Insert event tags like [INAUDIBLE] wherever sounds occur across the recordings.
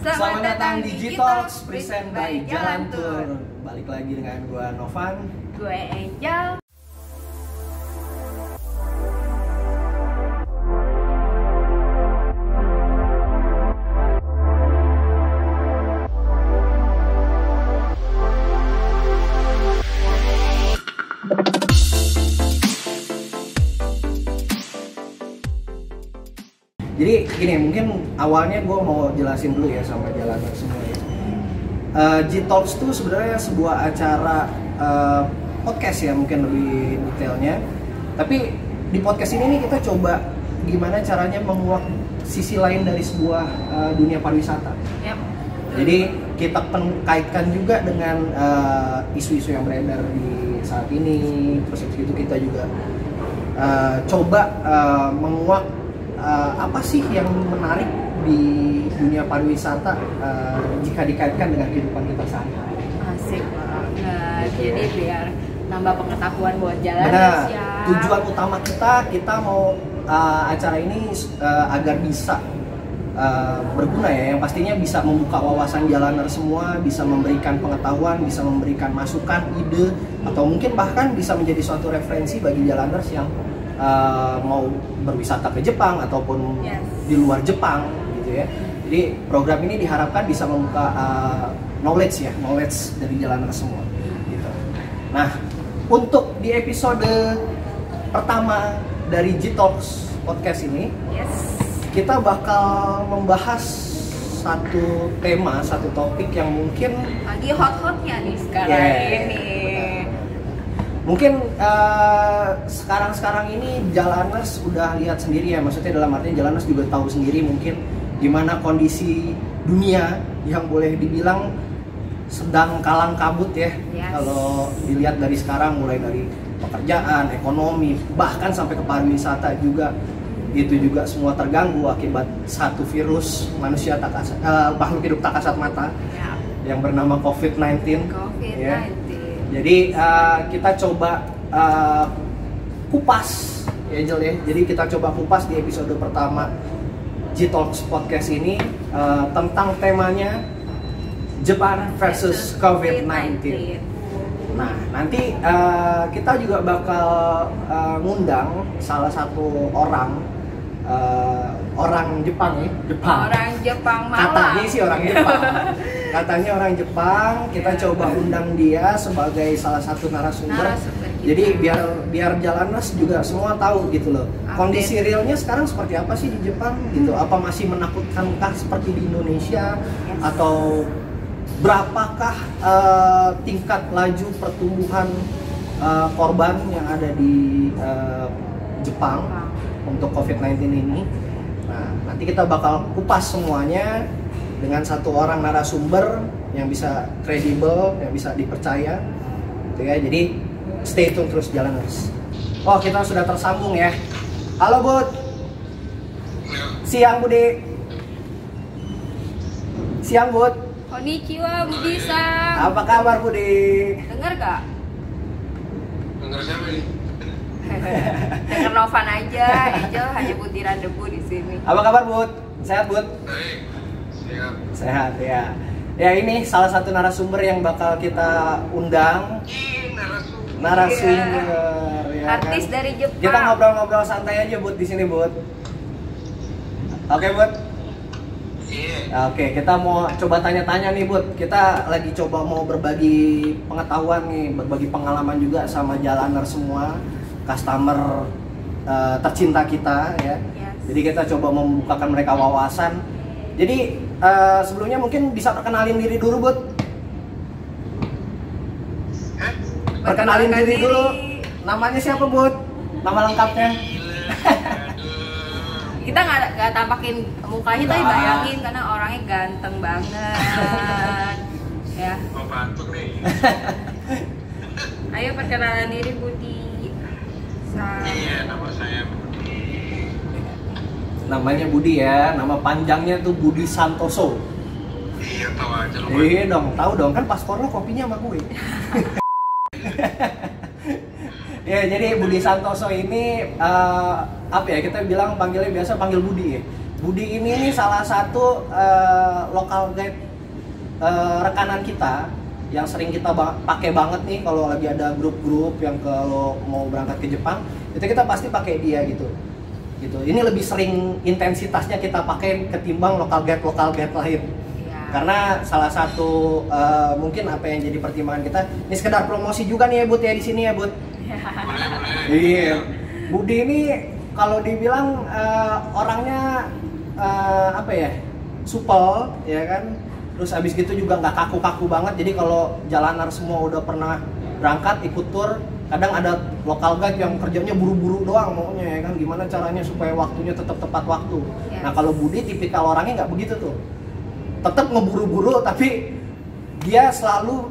Selamat, datang di G-Talks present by Jalan Tour. Balik lagi dengan gua Novan. Gue Angel. Gini, mungkin awalnya gua mau jelasin dulu ya sama jalanan semua ya. Uh, G-Talks itu sebenarnya sebuah acara uh, podcast ya mungkin lebih detailnya. Tapi di podcast ini nih kita coba gimana caranya menguak sisi lain dari sebuah uh, dunia pariwisata. Yap. Jadi kita kaitkan juga dengan uh, isu-isu yang beredar di saat ini. Terus itu kita juga uh, coba uh, menguak uh, apa sih yang menarik di dunia pariwisata uh, jika dikaitkan dengan kehidupan kita sehari-hari. Asik banget. Jadi biar nambah pengetahuan buat jalan Benar. ya. Tujuan utama kita kita mau uh, acara ini uh, agar bisa uh, berguna ya. Yang pastinya bisa membuka wawasan jalaner semua, bisa memberikan pengetahuan, bisa memberikan masukan, ide, atau mungkin bahkan bisa menjadi suatu referensi bagi jalaners yang uh, mau berwisata ke Jepang ataupun Yes. di luar Jepang gitu ya. Jadi program ini diharapkan bisa membuka uh, knowledge ya, knowledge dari jalaner semua. Gitu. Nah, untuk di episode pertama dari G-Talks podcast ini, Yes. kita bakal membahas satu tema, satu topik yang mungkin Lagi hot-hotnya nih sekarang Yeah, ini. Mungkin eh, sekarang-sekarang ini jalaners udah lihat sendiri ya, maksudnya dalam artinya jalaners juga tahu sendiri mungkin gimana kondisi dunia yang boleh dibilang sedang kalang kabut ya. Yes. Kalau dilihat dari sekarang mulai dari pekerjaan, ekonomi, bahkan sampai ke pariwisata juga itu juga semua terganggu akibat satu virus manusia tak kasat, eh, makhluk hidup tak kasat mata Ya. yang bernama COVID-19. COVID-19. Ya. Jadi uh, kita coba uh, kupas ya Jel ya. Jadi kita coba kupas di episode pertama G-Talks podcast ini uh, tentang temanya Jepang versus COVID-19. Nah, nanti uh, kita juga bakal uh, ngundang salah satu orang uh, orang Jepang ya, Jepang. Orang Jepang Malang. Katanya sih orang Jepang. [LAUGHS] Katanya orang Jepang, kita coba undang dia sebagai salah satu narasumber. Jadi biar biar jalanas juga semua tahu gitu loh. Update. Kondisi realnya sekarang seperti apa sih di Jepang gitu? Apa masih menakutkankah seperti di Indonesia Yes. atau berapakah eh, tingkat laju pertumbuhan eh, korban yang ada di eh, Jepang untuk COVID-19 ini. Nah, nanti kita bakal kupas semuanya dengan satu orang narasumber yang bisa kredibel, yang bisa dipercaya. Gitu ya. Jadi stay tune terus jalaners. Oh, kita sudah tersambung ya. Halo, Bud. Siang, Budi. Siang, Bud. Konnichiwa Budi-san. Apa kabar, Budi? Dengar gak? Dengar siapa ini? [LAUGHS] Dengar Novan aja, Angel hanya butiran debu di sini. Apa kabar, Bud? Sehat, Bud? Baik, siap. Sehat ya. Ya ini salah satu narasumber yang bakal kita undang Ih, narasumber. narasumber ya Artis kan? dari Jepang. Kita ngobrol-ngobrol santai aja Bud di sini Bud. Oke Bud. Iya. Oke kita mau coba tanya-tanya nih Bud. Kita lagi coba mau berbagi pengetahuan nih, berbagi pengalaman juga sama jalaner semua, customer eh, tercinta kita ya. Yes. Jadi kita coba membukakan mereka wawasan. Jadi eh, sebelumnya mungkin bisa perkenalin diri dulu Bud. Hah? Perkenalin diri dulu. Namanya siapa Bud? Nama lengkapnya? Kita nggak nggak tampakin mukanya tapi bayangin karena orangnya ganteng banget. [LAUGHS] ya. Nih. [LAUGHS] Ayo perkenalan diri Budi. Sa- Iya, nama saya Budi. Namanya Budi ya. Nama panjangnya tuh Budi Santoso. Iya, tahu aja lu. Iya dong, tahu dong kan paspor lo kopinya sama gue. [LAUGHS] ya jadi Budi Santoso ini eh, apa ya kita bilang panggilnya biasa panggil Budi ya. Budi ini nih salah satu eh, lokal guide eh, rekanan kita yang sering kita ba- pakai banget nih kalau lagi ada grup-grup yang kalau mau berangkat ke Jepang itu kita pasti pakai dia gitu gitu ini lebih sering intensitasnya kita pakai ketimbang lokal guide lokal guide lain Iya. karena salah satu eh, mungkin apa yang jadi pertimbangan kita ini sekedar promosi juga nih ya Bud ya di sini ya Bud Iya. Budi ini kalau dibilang eh, orangnya eh, apa ya? supel ya kan. Terus abis gitu juga nggak kaku-kaku banget. Jadi kalau jalanan semua udah pernah berangkat ikut tur, kadang ada lokal guide yang kerjanya buru-buru doang maunya ya kan. Gimana caranya supaya waktunya tetap tepat waktu. Yes. Nah kalau Budi tipikal orangnya nggak begitu tuh. Tetap ngeburu-buru tapi dia selalu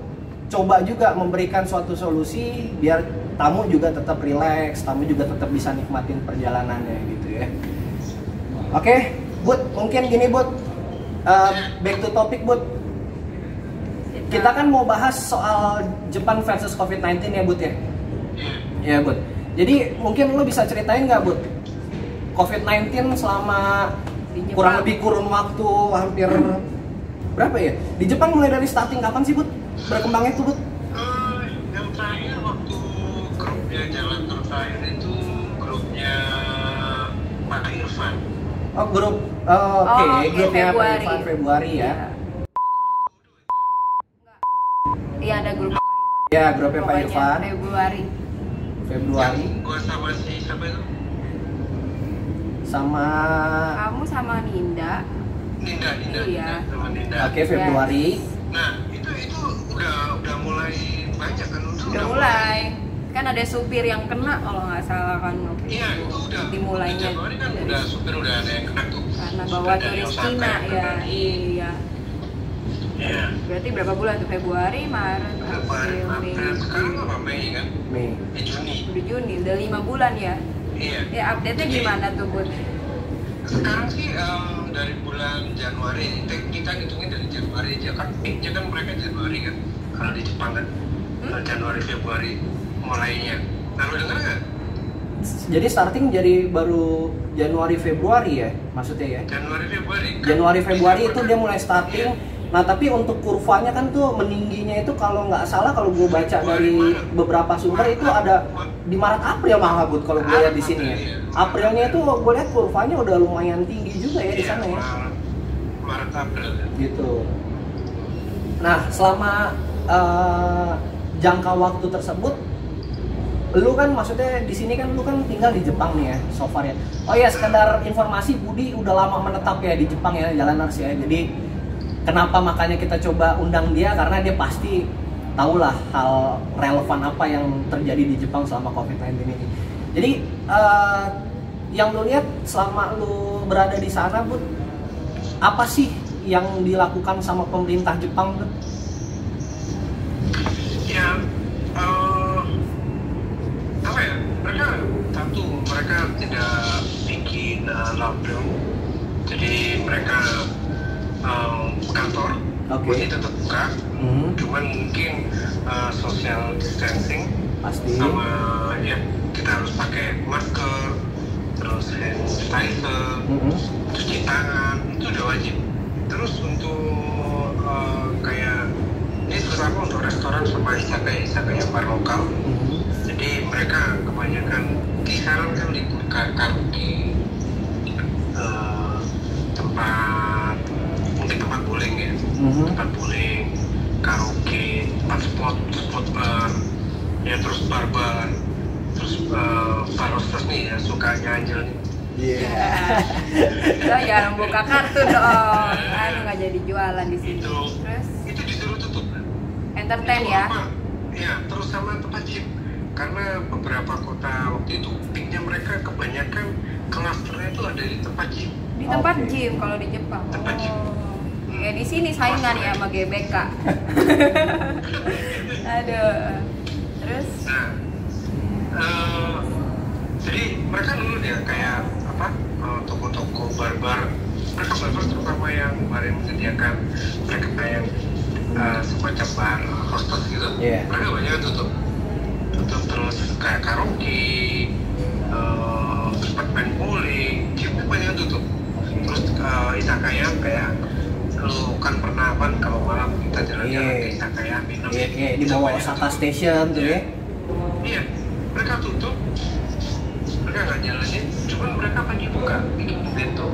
coba juga memberikan suatu solusi biar tamu juga tetap rileks, tamu juga tetap bisa nikmatin perjalanannya gitu ya. Oke, Bud, mungkin gini Bud, Uh, back to topic Bud. Kita kan mau bahas soal Jepang versus COVID-19 ya Bud ya. Iya Ya Bud. Jadi mungkin lo bisa ceritain nggak Bud? COVID-19 selama Jepang. kurang lebih kurun waktu hampir berapa ya? Di Jepang mulai dari starting kapan sih Bud? Berkembangnya tuh Bud? Eh, yang terakhir waktu grupnya jalan terakhir itu grupnya Pak Irfan Oh grup, oh, oke Oh, oke, grupnya Februari. Februari. Februari ya. Iya ada grup. Ya grupnya Pak Irfan Februari. Februari yang gua sama si siapa itu sama Kamu sama Ninda. Ninda Ninda Iya. Ninda, sama Ninda oke Februari. nah itu itu udah udah mulai banyak kan itu Udah mulai. Kan ada supir yang kena kalau nggak salah kan waktu Iya, itu udah. dimulainya Januari kan dari- udah supir udah ada yang kena tuh. karena bawa dari turis Cina ya. kena. Iya. Iya. Berarti berapa bulan tuh Februari, Maret, Februari, April, Mei, sekarang apa Mei kan? Mei. Eh Juni. udah Juni, udah lima bulan ya. Iya. Ya update-nya Jadi, gimana tuh Bud? Sekarang sih em, dari bulan Januari, kita, ngitungin dari Januari aja kan. Peaknya kan mereka Januari kan. Kalau di Jepang kan Hmm? Januari Februari mulainya. Nah lu denger nggak? Jadi starting jadi baru Januari Februari ya maksudnya ya. Januari Februari. kan Januari Februari itu dia mulai starting. Iya. Nah tapi untuk kurvanya kan tuh meningginya itu kalau nggak salah kalau gue baca dari beberapa sumber itu ada di Maret April malah Bud kalau gue lihat di sini ya. Aprilnya itu gue lihat kurvanya udah lumayan tinggi juga ya di sana ya. Maret, April. Gitu. Nah selama eh, jangka waktu tersebut lu kan maksudnya di sini kan lu kan tinggal di Jepang nih ya so far ya oh ya sekedar informasi Budi udah lama menetap ya di Jepang ya Jalaners ya jadi kenapa makanya kita coba undang dia? Karena dia pasti tahulah hal relevan apa yang terjadi di Jepang selama COVID-19 ini. Jadi eh, yang lu lihat selama lu berada di sana Bud apa sih yang dilakukan sama pemerintah Jepang tuh? ya eh, apa ya? Mereka satu mereka tidak bikin eh, lockdown jadi mereka eh, kantor Oke. masih tetap buka Hmm, cuman mungkin eh, social distancing pasti. sama ya kita harus pakai masker terus hand sanitizer Mhm. cuci tangan itu udah wajib terus untuk eh, kayak ini terutama untuk restoran sama izakaya izakaya bar lokal Mhm. jadi mereka kebanyakan kisaran kan libur ka- karaoke eh, tempat mungkin tempat bowling ya Mhm. tempat bowling karaoke tempat spot spot bar ya terus uh, bar hostess nih ya suka nyanjel Iya. [LAUGHS] Lo jangan buka kartu dong. Aduh nggak jadi jualan di sini. itu Terus itu disuruh tutup entertain Itu ya. apa? Ya, terus sama tempat gym. Karena beberapa kota waktu itu peaknya mereka kebanyakan klasternya itu ada di tempat gym. Di tempat Oke. gym kalau di Jepang. Tempat gym. Oh. Ya di sini saingan ya sama GBK. [LAUGHS] [LAUGHS] Aduh. Terus Nah, eh, jadi mereka dulu dia kayak apa eh, toko-toko bar-bar. Mereka bar-bar terutama yang yang menyediakan mereka kayak eh, semacam bar hostess gitu. Iya. Mereka banyak tutup. Tutup terus kayak karaoke, eh, tempat main bowling, banyak tutup. Terus uh, izakaya kayak lu kan pernah kan kalau malam kita jalan-jalan Iya. ke izakaya minum Iya, kayak di bawah Osaka tutup. Station tuh ya. Iya, mereka tutup. Mereka nggak jalanin, cuman mereka pagi buka bikin bento.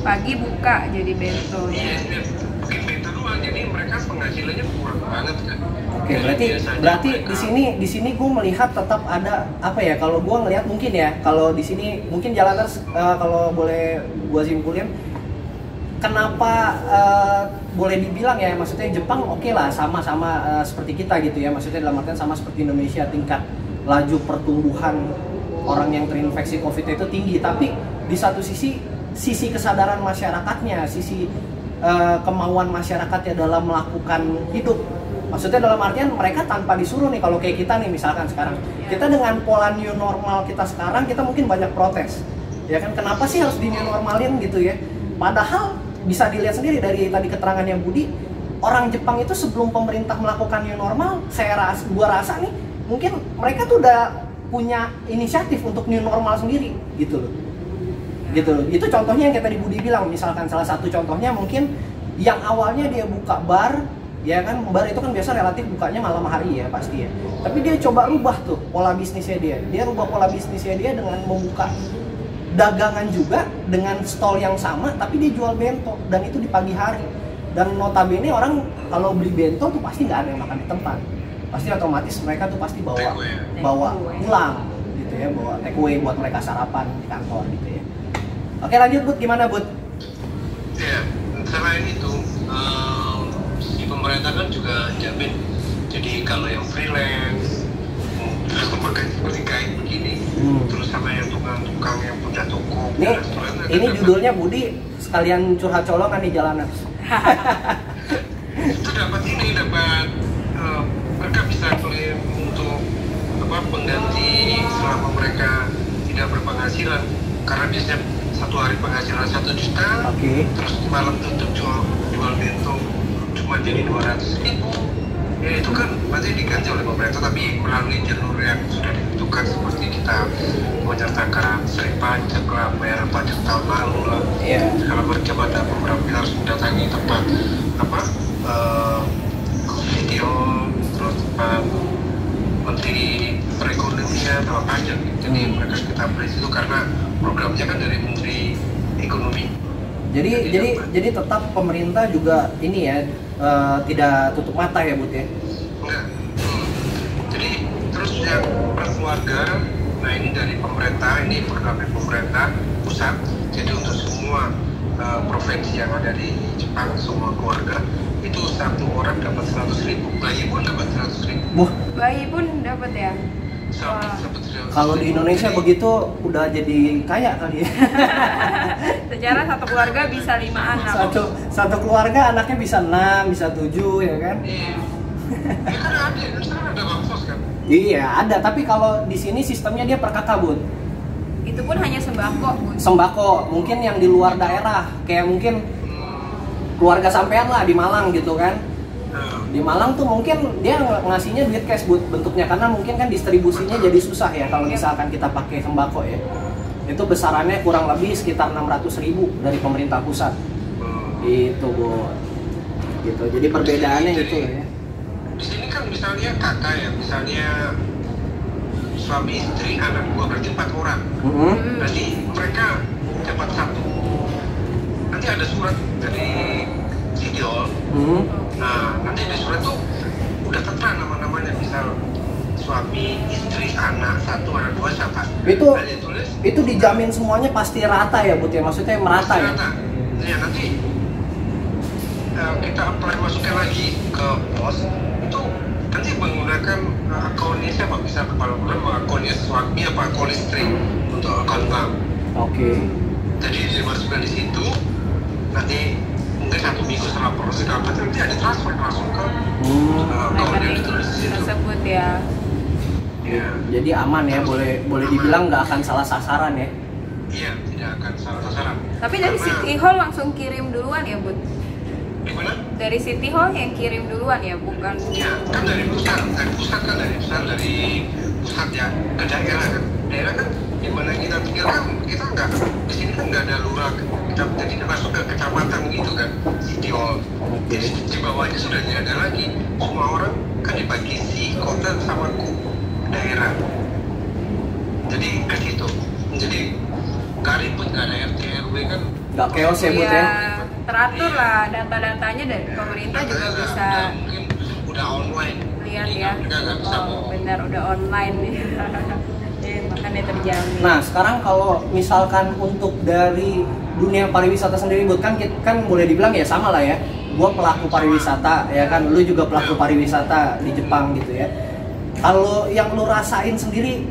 Pagi buka jadi bento Iya, ya. iya, bikin bento doang. Jadi mereka penghasilannya kurang banget kan. Oke, Jadi berarti biasanya berarti mereka- di sini di sini gue melihat tetap ada apa ya? Kalau gue ngelihat mungkin ya, kalau di sini mungkin jalaners eh, kalau boleh gue simpulin, kenapa eh, boleh dibilang ya? Maksudnya Jepang oke lah, sama-sama eh, seperti kita gitu ya. Maksudnya dalam artian sama seperti Indonesia tingkat laju pertumbuhan orang yang terinfeksi COVID itu tinggi, tapi di satu sisi sisi kesadaran masyarakatnya, sisi eh, kemauan masyarakatnya dalam melakukan hidup Maksudnya dalam artian mereka tanpa disuruh nih kalau kayak kita nih misalkan sekarang kita dengan pola new normal kita sekarang kita mungkin banyak protes ya kan kenapa sih harus di new normalin gitu ya padahal bisa dilihat sendiri dari tadi keterangannya Budi orang Jepang itu sebelum pemerintah melakukan new normal saya rasa gua rasa nih mungkin mereka tuh udah punya inisiatif untuk new normal sendiri gitu loh gitu loh. Itu contohnya yang kayak tadi Budi bilang, misalkan salah satu contohnya mungkin yang awalnya dia buka bar, ya kan bar itu kan biasa relatif bukanya malam hari ya pasti ya. Tapi dia coba rubah tuh pola bisnisnya dia. Dia rubah pola bisnisnya dia dengan membuka dagangan juga dengan stall yang sama, tapi dia jual bento dan itu di pagi hari. Dan notabene orang kalau beli bento tuh pasti nggak ada yang makan di tempat. Pasti otomatis mereka tuh pasti bawa bawa pulang gitu ya, bawa take away buat mereka sarapan di kantor gitu ya. Oke lanjut Bud, gimana Bud? Ya, selain itu em, si pemerintah kan juga jamin. Jadi kalau yang freelance, begini, Hmm. terus sama yang tukang-tukang yang punya toko, Ini, restoran, ini dapat- judulnya Budi sekalian curhat colongan di jalanan. [LAUGHS] itu dapat ini dapat eh, mereka bisa klaim untuk apa pengganti selama mereka tidak berpenghasilan karena biasanya satu hari penghasilan satu juta Oke. terus malam tutup jual jual bento cuma jadi dua ratus ribu ya itu kan nanti diganti oleh pemerintah tapi melalui jalur yang sudah ditentukan seperti kita menyertakan seri pajak lah bayar pajak tahun lalu lah Iya. segala macam ada beberapa kita harus mendatangi tempat apa eh, video terus tempat menteri perekonomian atau pajak jadi Hmm. mereka kita beli itu karena programnya kan dari menteri ekonomi Jadi Jadi jadi jadi tetap pemerintah juga ini ya eh, tidak tutup mata ya Bud ya. enggak Hmm. jadi terus yang keluarga nah ini dari pemerintah ini program dari pemerintah pusat jadi untuk semua eh, provinsi yang ada di Jepang semua keluarga itu satu orang dapat 100 ribu bayi pun dapat 100 ribu Wah, Bayi pun dapat ya. Sampai- Wah. sampai 100 kalau di Indonesia begitu udah jadi kaya kali ya. [LAUGHS] Secara satu keluarga bisa lima anak. Satu satu keluarga anaknya bisa enam, bisa tujuh ya kan? iya ya kan ada sekarang ada bansos kan Iya ada, tapi kalau di sini sistemnya dia per kakak Bud. Itu pun hanya sembako, Bun. Sembako mungkin yang di luar daerah kayak mungkin keluarga sampean lah di Malang gitu kan. Di Malang tuh mungkin dia ng- ngasihnya duit cash buat bentuknya karena mungkin kan distribusinya jadi susah ya kalau misalkan kita pakai sembako ya itu besarannya kurang lebih sekitar 600 ribu dari pemerintah pusat hmm. gitu bu gitu jadi perbedaannya Jadi- itu ya di sini kan misalnya kakak ya misalnya suami istri anak dua berarti empat orang Mhm. Hmm. nanti mereka dapat satu nanti ada surat dari Sidiol Mhm. Nah nanti di surat tuh udah tertera nama-namanya. Misal suami istri anak satu anak dua siapa. Itu tulis. itu dijamin semuanya pasti rata ya Bud ya? Maksudnya merata ya? Rata. Ya nanti eh, kita apply masukkan lagi ke pos. Itu nanti menggunakan eh, akunnya siapa? Bisa kepala bulan akunnya suami apa akun istri untuk akun bank. oke. Jadi dimasukkan di situ nanti mungkin satu minggu setelah proses dapat nanti ada transfer langsung ke Hmm. eh, akun yang ditulis tersebut ya. Ya. jadi aman ya boleh boleh dibilang nggak akan salah sasaran ya Iya, tidak akan salah sasaran. Tapi dari Karena- City Hall langsung kirim duluan ya, Bud? Gimana? Dari City Hall yang kirim duluan ya, bukan? Ya, kan dari pusat, dari pusat kan dari pusat, dari pusat ya ke daerah kan. Daerah kan Di mana kita pikir kan kita nggak di sini kan nggak ada lurah, kita jadi masuk ke kecamatan gitu kan, city hall. Jadi di bawahnya sudah tidak ada lagi. Semua orang kan dibagi si kota sama ku daerah. Jadi ke situ. Jadi nggak ribut nggak ada RT RW kan. Nggak chaos ya, Bud, ya? Iya, teratur lah data-datanya dari pemerintah juga bisa udah mungkin udah online. lihat ya. Bisa Oh, benar udah online [LAUGHS] Makanya terjamin. Nah, sekarang kalau misalkan untuk dari dunia pariwisata sendiri, Bud, kan kan boleh dibilang ya sama lah ya. Gua pelaku pariwisata, ya kan, lu juga pelaku pariwisata di Jepang gitu ya. Kalau yang lu rasain sendiri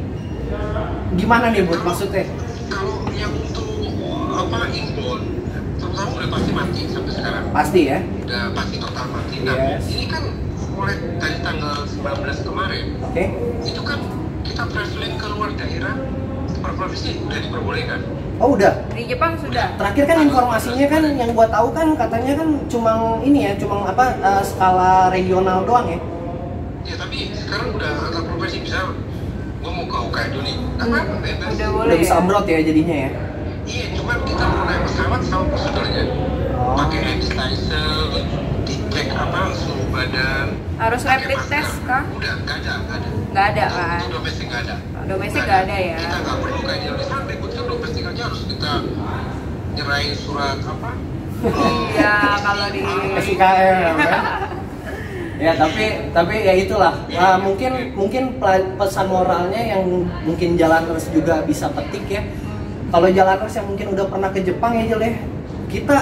gimana nih, Bud? Maksudnya? kalau yang untuk apa inbound terutama udah pasti mati sampai sekarang Pasti ya. udah pasti total mati nah Yes. ini kan mulai dari tanggal 19 kemarin Oke. itu kan kita traveling ke luar daerah per provinsi udah diperbolehkan Oh, udah. Di Jepang sudah. Terakhir kan informasinya kan yang gua tahu kan katanya kan cuma ini ya, cuma apa eh, skala regional doang ya. ya tapi sekarang udah antar provinsi bisa gua mau ke Hokkaido nih nggak apa-apa bebas Udah boleh. Udah bisa ya? abroad ya jadinya ya. iya cuma kita mau naik pesawat sama prosedurnya Oh. pakai hand sanitizer apa suhu badan Harus rapid masker. test kah? udah nggak ada nggak ada Nggak ada kan? Domestik nggak ada. Domestik nggak ada ya. Kita nggak perlu kayak di Indonesia ribut kan domestik aja harus kita nyerahin surat apa? Iya, kalau di SIKM kan. [LAUGHS] ya tapi tapi ya itulah Nah, mungkin mungkin pesan moralnya yang mungkin jalaners juga bisa petik ya kalau jalaners yang mungkin udah pernah ke Jepang ya Jel ya kita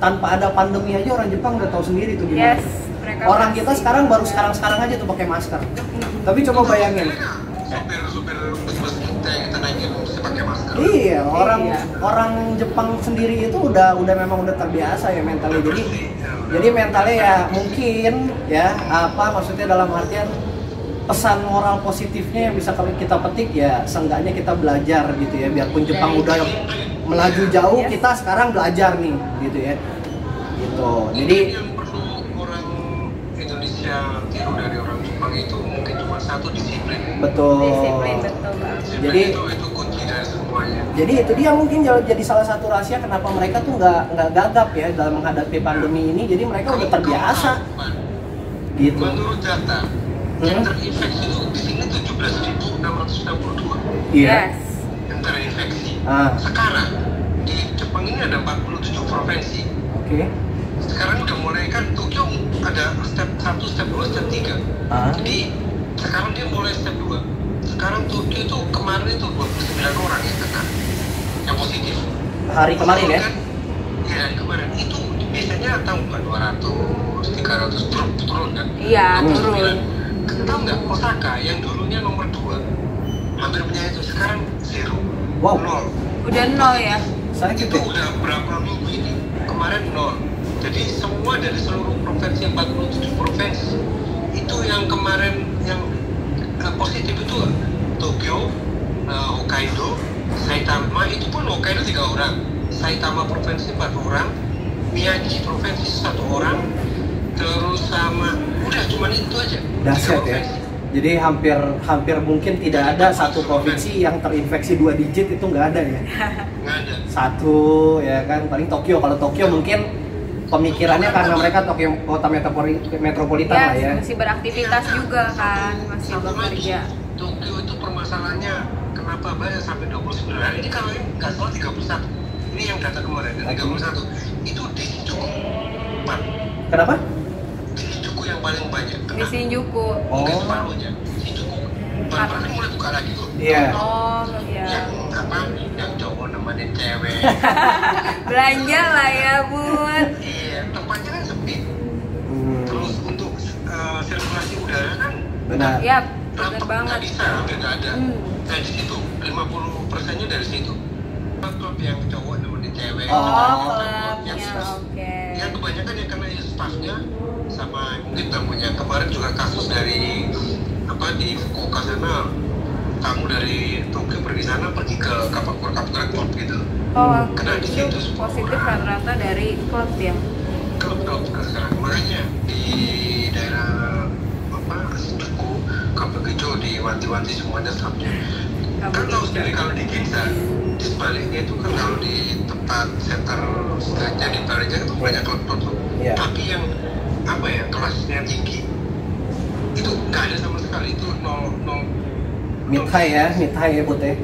tanpa ada pandemi aja orang Jepang udah tahu sendiri tuh gimana Yes, mereka orang kita sekarang baru sekarang sekarang aja tuh pakai masker tapi coba bayangin Supir supir bus-bus kita yang kita naikin mesti pakai masker. Iya, orang Iya. orang Jepang sendiri itu udah udah memang udah terbiasa ya mentalnya. Jadi jadi mentalnya ya mungkin ya apa maksudnya dalam artian pesan moral positifnya yang bisa kita petik ya seenggaknya kita belajar gitu ya biarpun Jepang udah melaju jauh Yes. kita sekarang belajar nih gitu ya gitu jadi yang perlu orang Indonesia tiru dari orang Jepang itu mungkin cuma satu disiplin. betul disiplin betul. Disiplin Jadi- itu itu kunci dari semuanya. jadi itu dia mungkin jadi salah satu rahasia kenapa mereka tuh nggak nggak gagap ya dalam menghadapi pandemi ini jadi mereka udah terbiasa gitu Menurut data yang Hmm? terinfeksi itu di sini 17.662 iya Yes. Ah Sekarang di Jepang ini ada 47 provinsi. oke Sekarang udah mulai kan Tokyo ada step 1, step 2, step 3. ah Jadi sekarang dia mulai step 2. Sekarang Tokyo itu kemarin itu 29 orang yang kena yang positif. hari kemarin ya Kan, Iya kemarin itu biasanya tahu nggak 200, 300 turun, turun kan? Iya, turun. Tahu nggak Osaka yang dulunya nomor 2 hampir punya itu sekarang zero, Wow. nol. Udah nol ya. saya itu gitu udah berapa minggu ini kemarin nol jadi semua dari seluruh provinsi 47 provinsi itu yang kemarin yang eh, positif itu Tokyo eh, Hokkaido Saitama itu pun Hokkaido tiga orang Saitama provinsi empat orang Miyagi provinsi satu orang terus sama udah cuman itu aja dahsyat Tiga ya provinsi. Jadi hampir hampir mungkin tidak ada satu provinsi yang terinfeksi dua digit itu nggak ada ya. Nggak ada. Satu ya kan paling Tokyo. Kalau Tokyo mungkin pemikirannya karena mereka Tokyo kota metropoli- metropolitan lah ya. Ya, masih beraktivitas juga kan, masih bekerja. Tokyo itu permasalahannya kenapa banyak sampai 29 hari ini kalau ini nggak salah 31 ini yang data kemarin dan 31 itu di Pak kenapa yang paling banyak Di kena Shinjuku. mungkin Oh. separuhnya Shinjuku Baru mulai buka lagi tuh Iya. Oh, ya. yang apa yang cowok nemenin cewek [LAUGHS] Belanja lah ya, Bun. iya tempatnya kan sepi Hmm, terus untuk eh, sirkulasi udara kan benar Ya, Rapat banget. nggak bisa, hampir nggak ada. Hmm. Nah di situ 50 persennya dari situ. Klub yang cowok nemenin cewek. Oh, Oh, yang klubnya, staff. oke. Yang kebanyakan yang kena ya staffnya sama mungkin tamunya. Kemarin juga kasus dari apa di Fukuoka sana tamu dari Tokyo pergi sana pergi ke Kapakura Kapakura klub gitu. Oh, Kena di itu situ. positif rata-rata dari klub ya. Klub klub sekarang makanya di daerah apa Shinjuku Kabukicho di wanti-wanti semuanya staffnya Kamu kan tahu sendiri kalau di Ginza di sebaliknya itu kan kalau di tempat center streetnya di baliknya itu banyak klub-klub tuh Iya. tapi yang apa ya kelasnya tinggi itu nggak ada sama sekali itu nol nol high ya, high ya ya.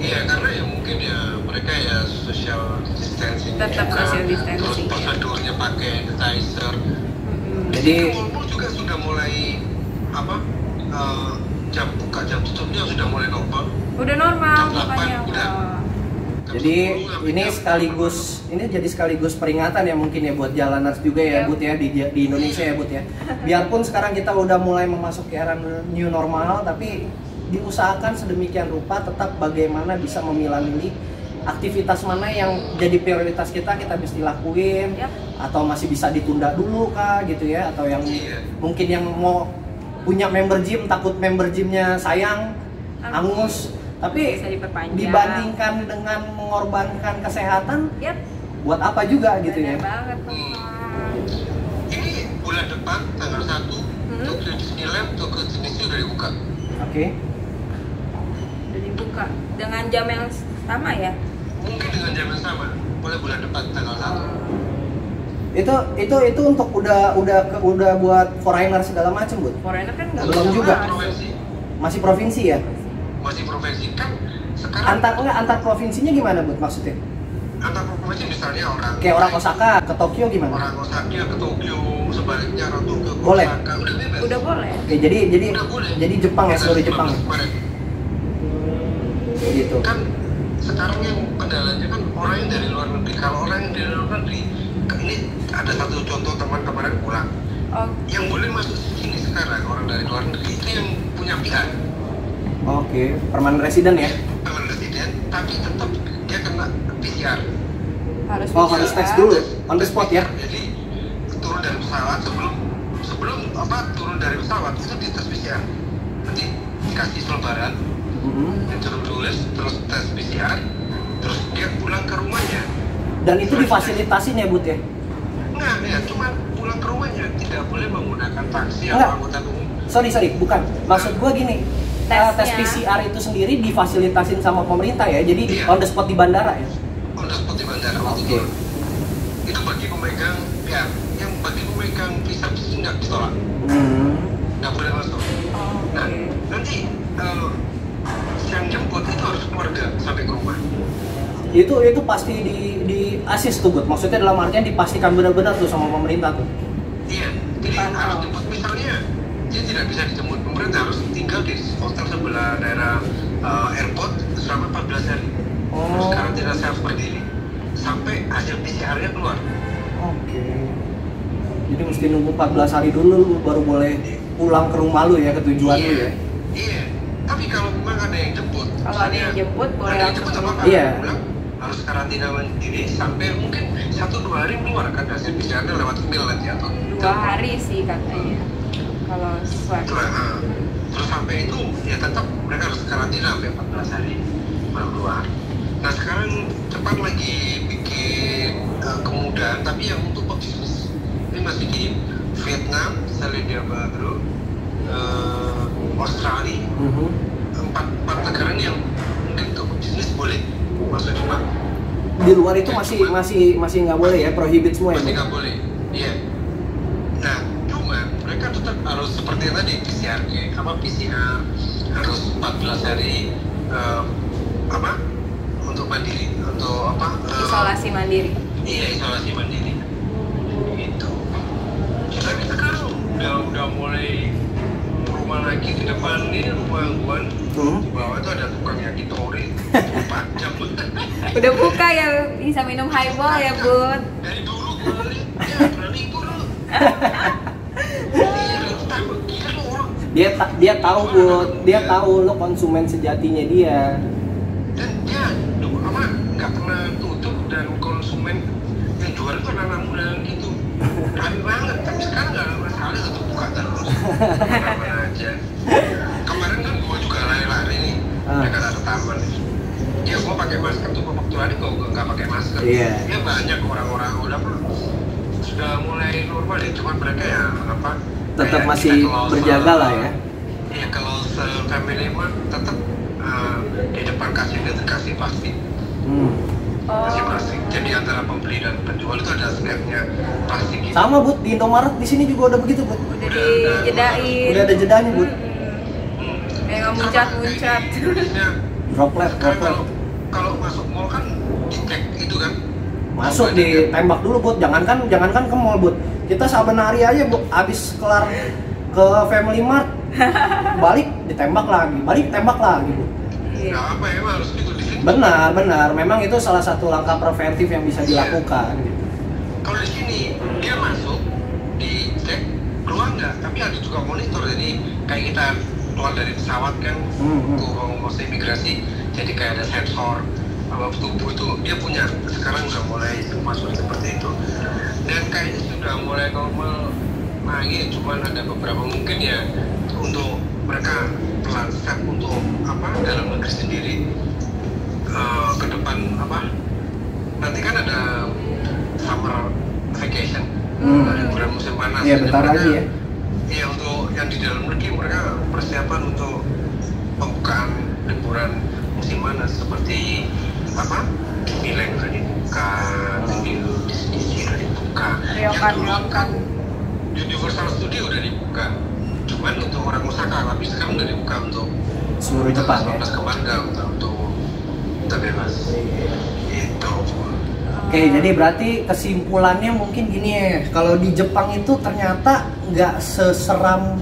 Iya karena ya mungkin ya mereka ya social distancing Tetap juga, social terus distancing, ya. prosedurnya pakai sanitizer Mm-mm. Jadi mall juga sudah mulai apa eh, jam buka jam tutupnya sudah mulai normal udah normal Jam delapan makanya udah. Jadi 10 sampai ini sekaligus ini jadi sekaligus peringatan ya mungkin ya buat jalaners juga ya Yap. Bud ya di, di Indonesia ya Bud ya. Biarpun sekarang kita udah mulai memasuki era new normal tapi diusahakan sedemikian rupa tetap bagaimana bisa memilah-milih aktivitas mana yang jadi prioritas kita kita mesti lakuin Yap. atau masih bisa ditunda dulu kah gitu ya atau yang Iya. mungkin yang mau punya member gym takut member gymnya sayang angus tapi Bisa diperpanjang. dibandingkan dengan mengorbankan kesehatan Yap, buat apa juga gitu ya? benar banget ini bulan depan tanggal 1 Hmm. Tokyo Disneyland Tokyo Disney udah dibuka. Oke. Udah dibuka. Dengan jam yang sama ya? Mungkin dengan jam yang sama. Mulai bulan depan tanggal 1 itu itu itu untuk udah udah ke- udah buat foreigner segala macam bud? Foreigner kan nggak Belum juga. masih provinsi ya masih provinsi kan sekarang antar enggak antar provinsinya gimana bud maksudnya? Antar provinsi misalnya orang kayak orang Osaka ke Tokyo gimana? Orang Osaka ke Tokyo sebaliknya orang Tokyo ke Boleh. Osaka. Udah bebas. Udah boleh. Oke jadi jadi udah boleh. jadi Jepang ya seluruh 15 Jepang Maret. gitu. Kan sekarang yang kendalanya kan orang yang dari luar negeri. Kalau orang yang dari luar negeri ini ada satu contoh teman kemarin pulang. Oh yang boleh masuk sini sekarang orang dari luar negeri itu yang punya PR oke permanent resident ya? Teman residen tapi tetap dia kena PCR harus oh bisa. harus tes dulu on the spot ya? Jadi turun dari pesawat sebelum sebelum apa turun dari pesawat itu dites PCR nanti dikasih selebaran Mhm. yang suruh tulis terus tes PCR terus dia pulang ke rumahnya. Dan itu difasilitasin ya bud ya? Enggak ya cuma pulang ke rumahnya tidak boleh menggunakan taksi Enggak. atau angkutan umum. Sorry sorry bukan. Maksud gua gini Tesnya. tes PCR itu sendiri difasilitasin sama pemerintah ya jadi di- Iya. on the spot di bandara ya? On the spot di bandara waktu Oke. itu itu bagi pemegang PR yang bagi pemegang visa bisnis nggak ditolak. Hmm. nggak boleh masuk. Oh, nah oke nanti eh, yang jemput itu harus keluarga sampai ke rumah. Itu itu pasti di di asis tuh bud. Maksudnya dalam artian dipastikan benar-benar tuh sama pemerintah tuh. Iya jadi harus jemput misalnya dia tidak bisa dijemput pemerintah harus tinggal di hotel sebelah daerah eh, airport selama 14 hari. Terus Oh. karantina self berdiri sampai hasil PCR-nya keluar. Oke. Jadi mesti nunggu 14 hari dulu lu baru boleh pulang ke rumah lu ya ke tujuan lu ya? Iya. Tapi kalau memang ada yang jemput, Kalau ada yang jemput, boleh ada yang jemput apa. Iya. pulang harus karantina mandiri sampai mungkin satu dua hari keluar kan hasil PCR-nya lewat email nanti atau dua hari sih katanya kalau swab. Terus, ah. terus sampai itu ya tetap mereka harus karantina sampai 14 hari baru keluar. Nah sekarang cepat lagi bikin eh, kemudahan tapi yang untuk pebisnis ini masih di Vietnam, Selandia Baru, eh, Australia, Mhm. empat, empat negara ini yang mungkin untuk bisnis boleh masuk Jepang. Di luar itu masih masih masih nggak boleh ya? Prohibit semua ya? Masih nggak boleh. Iya. nah cuma mereka tetap harus seperti yang tadi PCR kayak apa PCR harus 14 hari eh, apa? Untuk mandiri untuk apa? Eh, isolasi mandiri. iya isolasi mandiri. Gitu. Tapi sekarang udah udah mulai rumah lagi di depan ini rumah gua. Hmm. di bawah itu ada tukang yakitori 4 [LAUGHS] jam. Udah buka ya bisa minum highball ya bud. Dari dulu beli ya berani itu dulu [LAUGHS] iya lu tak begitu orang dia ta- dia tahu bud dia tahu lo konsumen sejatinya dia. Dan dia duh, apa nggak pernah tutup dan konsumen yang jual itu anak muda gitu. Rame banget tapi sekarang nggak ada masalah tetap buka terus. Aman aja. Kemarin kan gue juga lari-lari nih Ah. dekat ada taman ya gue pakai masker tuh waktu lari gue nggak pakai masker. Iya. ya banyak orang-orang udah sudah mulai normal ya cuman mereka ya apa tetap kayak masih kalau berjaga lah ya Iya kalau se family mah tetap eh, di depan kasirnya itu kasih plastik Hmm. kasih plastik jadi antara pembeli dan penjual itu ada snapnya plastik gitu Sama Bud, di Indomaret di sini juga udah begitu Bud. udah dijedain. Udah ada jedanya Bud. Hmm. Kayak nggak muncat-muncat. Droplet, droplet. kalau kalau masuk mall kan dicek itu kan Masuk ditembak dulu Bud, jangankan jangankan ke mall Bud. Kita saben hari aja Bud, abis kelar ke Family Mart, [LAUGHS] balik ditembak lagi, balik tembak lagi Bud. Iya. nggak apa emang harus gitu di sini Benar, benar. Memang itu salah satu langkah preventif yang bisa dilakukan. gitu. kalau di sini dia masuk dicek keluar nggak tapi ada juga monitor jadi kayak kita keluar dari pesawat kan Hmm, hmm. imigrasi jadi kayak ada sensor apa tubuh itu dia punya sekarang udah mulai masuk seperti itu dan kayaknya sudah mulai normal lagi cuman ada beberapa mungkin ya untuk mereka pelan step untuk apa dalam negeri sendiri eh, ke depan apa nanti kan ada summer vacation Hmm. liburan musim panas Jadi bentar mereka- lagi ya. Iya untuk yang di dalam negeri mereka persiapan untuk pembukaan liburan musim panas seperti apa Milan sudah dibuka, New Disney dibuka, yang Ryokan, dulu kan Universal Studio udah dibuka, cuman untuk orang Osaka tapi sekarang udah dibuka untuk Seluruh Jepang ya. 19 ke warga untuk untuk terbebas. Itu. Oke, jadi berarti kesimpulannya mungkin gini ya, kalau di Jepang itu ternyata nggak seseram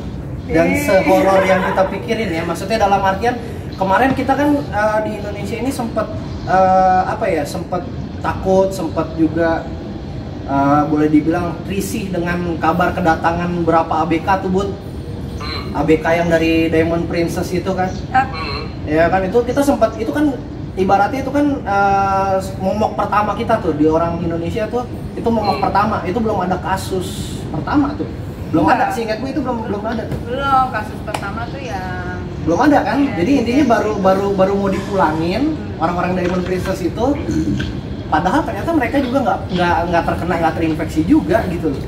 dan Eh. sehoror yang kita pikirin ya. Maksudnya dalam artian kemarin kita kan eh, di Indonesia ini sempat eh, apa ya, sempat takut, sempat juga eh, boleh dibilang risih dengan kabar kedatangan berapa ABK tuh Bud. Hmm. ABK yang dari Diamond Princess itu kan. Ah, Hmm. Ya kan itu kita sempat itu kan ibaratnya itu kan eh, momok pertama kita tuh di orang Indonesia tuh itu momok Hmm. pertama itu belum ada kasus pertama tuh belum Enggak. ada seingatku itu belum belum ada tuh belum kasus pertama tuh yang belum ada kan Iya, jadi iya, intinya iya. baru baru baru mau dipulangin Hmm. orang-orang Diamond Princess itu padahal ternyata mereka juga nggak nggak nggak terkena nggak terinfeksi juga gitu loh.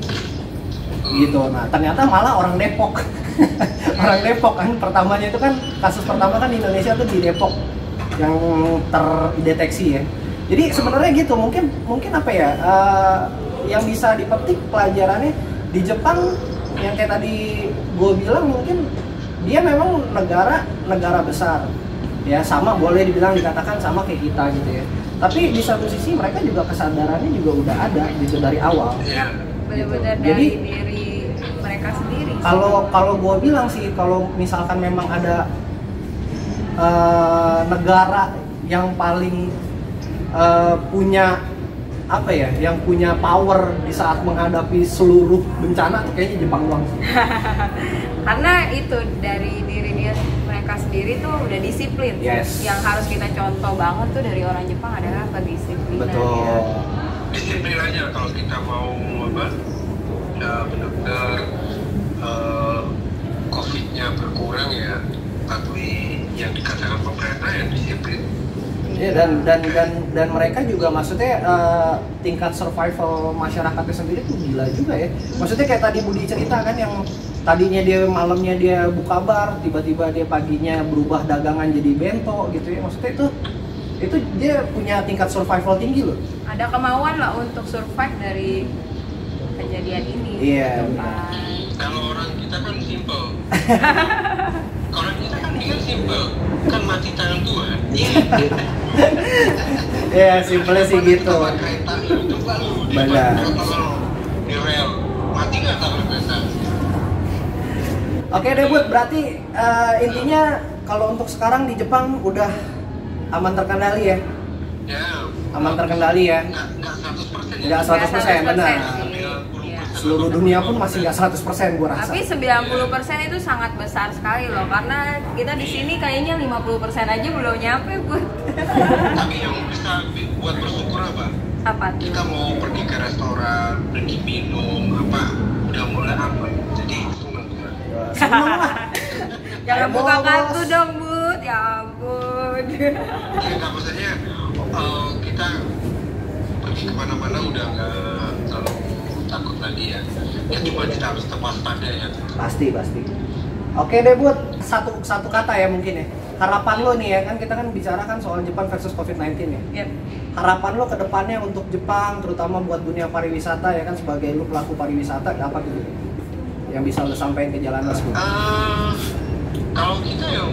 Gitu nah ternyata malah orang Depok. [LAUGHS] Orang Depok kan pertamanya itu kan kasus pertama kan di Indonesia tuh di Depok yang terdeteksi ya. Jadi sebenarnya gitu mungkin mungkin apa ya eh, yang bisa dipetik pelajarannya di Jepang yang kayak tadi gue bilang mungkin dia memang negara negara besar. Ya sama boleh dibilang dikatakan sama kayak kita gitu ya tapi di satu sisi mereka juga kesadarannya juga udah ada gitu dari awal. Iya. benar-benar Jadi- dari diri mereka sendiri kalau kalau gue bilang sih kalau misalkan memang ada eh, negara yang paling eh, punya apa ya yang punya power di saat menghadapi seluruh bencana tuh kayaknya Jepang doang [LAUGHS] karena itu dari sendiri tuh udah disiplin. Yes. yang harus kita contoh banget tuh dari orang Jepang adalah kedisiplinan betul. Disiplin aja kalau kita mau apa? Ya benar-benar eh, covidnya berkurang ya patuhi yang dikatakan pemerintah yang disiplin. Iya dan dan dan dan mereka juga maksudnya eh, tingkat survival masyarakatnya sendiri tuh gila juga ya. Maksudnya kayak tadi Budi cerita kan yang tadinya dia malamnya dia buka bar, tiba-tiba dia paginya berubah dagangan jadi bento gitu ya. Maksudnya itu itu dia punya tingkat survival tinggi loh. ada kemauan lah untuk survive dari kejadian ini Iya, gitu benar. kan. kalau orang kita kan simple [LAUGHS] kalau kita kan dia simple kan mati tangan Tuhan Ya simpelnya sih gitu. Kereta lu coba lu di Benar. kalau di rel mati nggak tabrak kereta Oke deh Bud, berarti eh, intinya kalau untuk sekarang di Jepang udah aman terkendali ya. ya Aman terkendali ya. nggak nggak 100 persen Nggak 100% benar. Iya. Seluruh dunia pun masih nggak 100% gua rasa. Tapi 90% itu sangat besar sekali loh karena kita di sini kayaknya 50% aja belum nyampe, Bu. tapi yang bisa bi- buat bersyukur apa Apa tuh? kita mau pergi ke restoran pergi minum apa udah mulai aman jadi Seneng lah. Jangan Ayo, buka kartu dong, Bu. Ya ampun. ya maksudnya eh, kita pergi ke mana-mana udah nggak terlalu takut lagi ya ya cuma kita harus tetap waspada ya Pasti pasti. Oke deh Bud, satu satu kata ya mungkin ya. harapan lo nih ya kan kita kan bicara kan soal Jepang versus COVID-19 ya. Yep. Harapan lo ke depannya untuk Jepang terutama buat dunia pariwisata ya kan sebagai lo pelaku pariwisata apa tuh yang bisa lo sampaikan ke jalan mas? Eh, kalau kita ya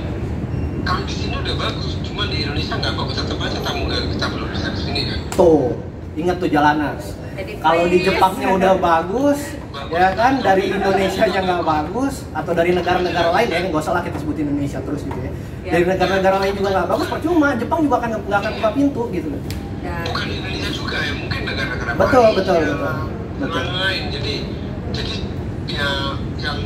kalau di sini udah bagus, cuma di Indonesia nggak bagus tetap aja tamu nggak kita belum bisa ke sini kan. Tuh, ingat tuh jalanas. Jadi Kalau di. Jepangnya udah bagus, ya kan dari Indonesia nya nggak bagus atau dari negara-negara lain ya nggak usah lah kita sebutin Indonesia terus gitu ya. Ya. Dari negara-negara lain juga nggak bagus, percuma. Jepang juga akan nggak akan buka pintu gitu loh. Dan Bukan Indonesia juga ya, mungkin negara-negara Betul, betul, ya, betul. Betul. lain. Jadi jadi ya yang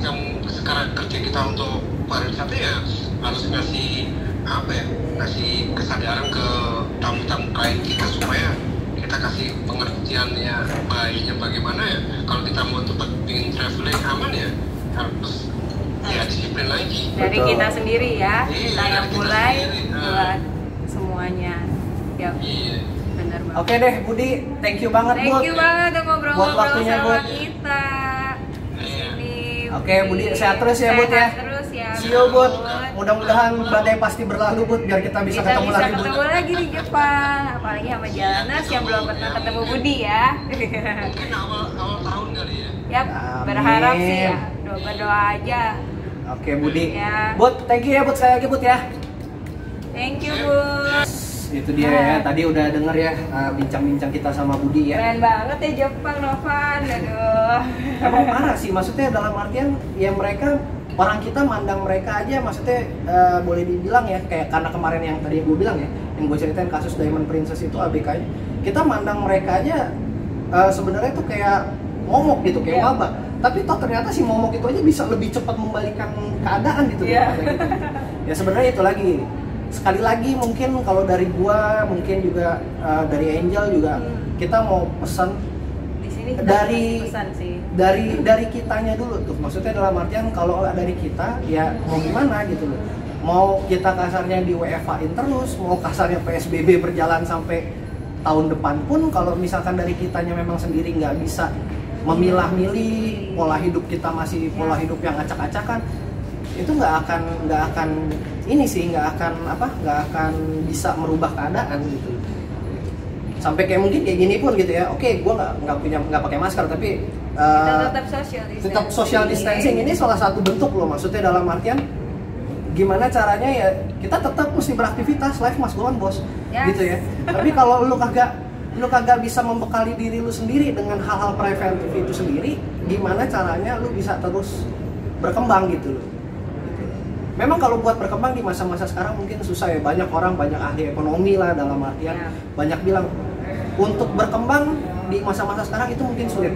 yang sekarang kerja kita untuk pariwisata ya harus ngasih apa ya ngasih kesadaran ke tamu-tamu klien kita supaya kita kasih pengertiannya baiknya bagaimana ya kalau kita mau tempat bikin traveling aman ya harus ya disiplin lagi dari Betul. kita sendiri ya, Iya, kita yang dari kita mulai sendiri, nah. buat semuanya. Yap, iya benar banget. Oke deh, Budi, thank you banget Thank Bud. you banget udah Buat ngobrol-ngobrol waktunya, sama kita. Oke, Budi, sehat terus ya, Bud, ya. Terus ya. See you Bud. Mudah-mudahan badai pasti berlalu Bud biar kita bisa kita ketemu bisa lagi Bud. ketemu lagi di Jepang, apalagi sama Jalanas yang belum pernah ketemu Budi ya. mungkin awal awal tahun kali ya Yap, Amin. berharap sih ya. Doa berdoa aja. Oke, Budi. Ya. Bud, thank you ya Bud sekali lagi Bud ya. Thank you, Bud. Itu dia ya, tadi udah denger ya uh, bincang-bincang kita sama Budi ya. Keren banget ya Jepang, Novan. Aduh. Emang parah sih, maksudnya dalam artian ya mereka orang kita mandang mereka aja maksudnya uh, boleh dibilang ya kayak karena kemarin yang tadi gue bilang ya yang gue ceritain kasus Diamond Princess itu ABK nya kita mandang mereka aja uh, sebenarnya tuh kayak momok gitu kayak Iya. wabah tapi toh ternyata si momok itu aja bisa lebih cepat membalikan keadaan gitu Iya. daripada kita. ya sebenarnya itu lagi sekali lagi mungkin kalau dari gua mungkin juga uh, dari Angel juga Hmm. kita mau pesan Di sini kita Dari- pesan sih. dari dari kitanya dulu tuh maksudnya dalam artian kalau dari kita ya mau gimana gitu loh mau kita kasarnya di WFA-in terus mau kasarnya PSBB berjalan sampai tahun depan pun kalau misalkan dari kitanya memang sendiri nggak bisa memilah-milih pola hidup kita masih pola hidup yang acak-acakan itu nggak akan nggak akan ini sih nggak akan apa nggak akan bisa merubah keadaan gitu sampai kayak mungkin kayak gini pun gitu ya oke gue nggak nggak punya nggak pakai masker tapi uh, tetap social distancing. tetap social distancing ini salah satu bentuk loh maksudnya dalam artian gimana caranya ya kita tetap mesti beraktivitas life must go on bos Yes. gitu ya tapi kalau lu kagak lu kagak bisa membekali diri lu sendiri dengan hal-hal preventif itu sendiri gimana caranya lu bisa terus berkembang gitu loh Gitu. Memang kalau buat berkembang di masa-masa sekarang mungkin susah ya banyak orang banyak ahli ekonomi lah dalam artian Ya. banyak bilang untuk berkembang di masa-masa sekarang itu mungkin sulit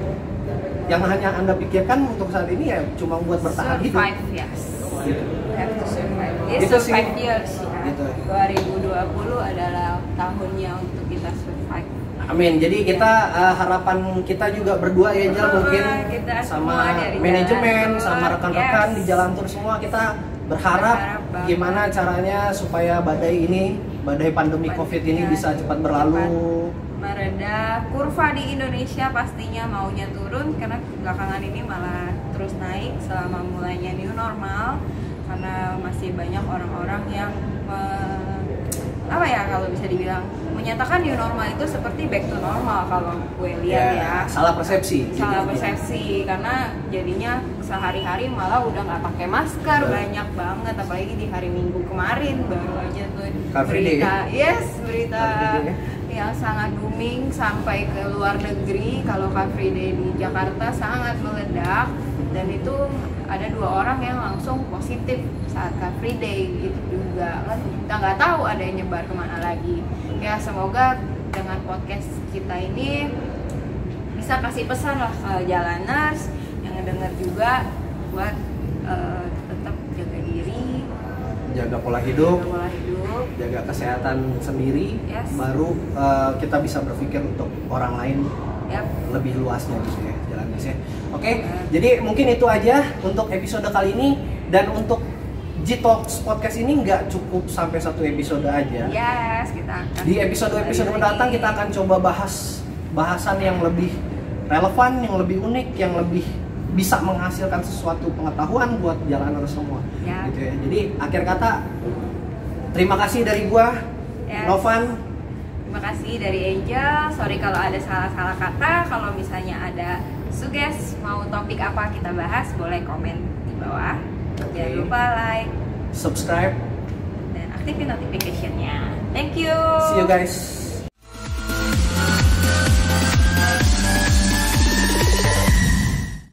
yang hanya anda pikirkan untuk saat ini ya cuma buat bertahan hidup Survive, yes. gitu. Have to survive. Yes, Itu sih. survive years ya. Gitu. 2020 adalah tahunnya untuk kita survive. Amin. Jadi kita uh, harapan kita juga berdua ya Jel mungkin kita sama manajemen, sama rekan-rekan yes. di Jalan Tur semua kita berharap gimana caranya supaya badai ini, badai pandemi Pandemi Covid ini ya, bisa cepat berlalu. mereda kurva di Indonesia pastinya maunya turun karena belakangan ini malah terus naik selama mulainya new normal karena masih banyak orang-orang yang me- apa ya kalau bisa dibilang menyatakan new normal itu seperti back to normal kalau gue lihat ya, salah persepsi. salah persepsi karena jadinya sehari-hari malah udah nggak pakai masker Betul. banyak banget apalagi di hari Minggu kemarin baru aja tuh Car Day berita yes berita Day yang sangat booming sampai ke luar negeri kalau Car Free Day di Jakarta sangat meledak dan itu ada dua orang yang langsung positif saat Car Free Day gitu juga kan kita nggak tahu ada yang nyebar ke mana lagi ya semoga dengan podcast kita ini bisa kasih pesan lah ke jalaners yang ngedenger juga buat eh, tetap jaga diri Jaga pola hidup, jaga pola hidup jaga kesehatan sendiri, Yes. baru uh, kita bisa berpikir untuk orang lain Yap. lebih luasnya gitu ya jalan ya. Oke, Ya. jadi mungkin itu aja untuk episode kali ini dan untuk G-Talks podcast ini nggak cukup sampai satu episode aja. Yes, kita akan Di episode-episode mendatang kita akan coba bahas bahasan yang lebih relevan, yang lebih unik, yang lebih bisa menghasilkan sesuatu pengetahuan buat jalanan semua Ya. gitu ya jadi akhir kata terima kasih dari gua Ya. Novan Terima kasih dari Angel. Sorry kalau ada salah-salah kata. Kalau misalnya ada suges mau topik apa kita bahas, boleh komen di bawah. Jangan Oke. lupa like subscribe dan aktifin notification-nya. Thank you. see you guys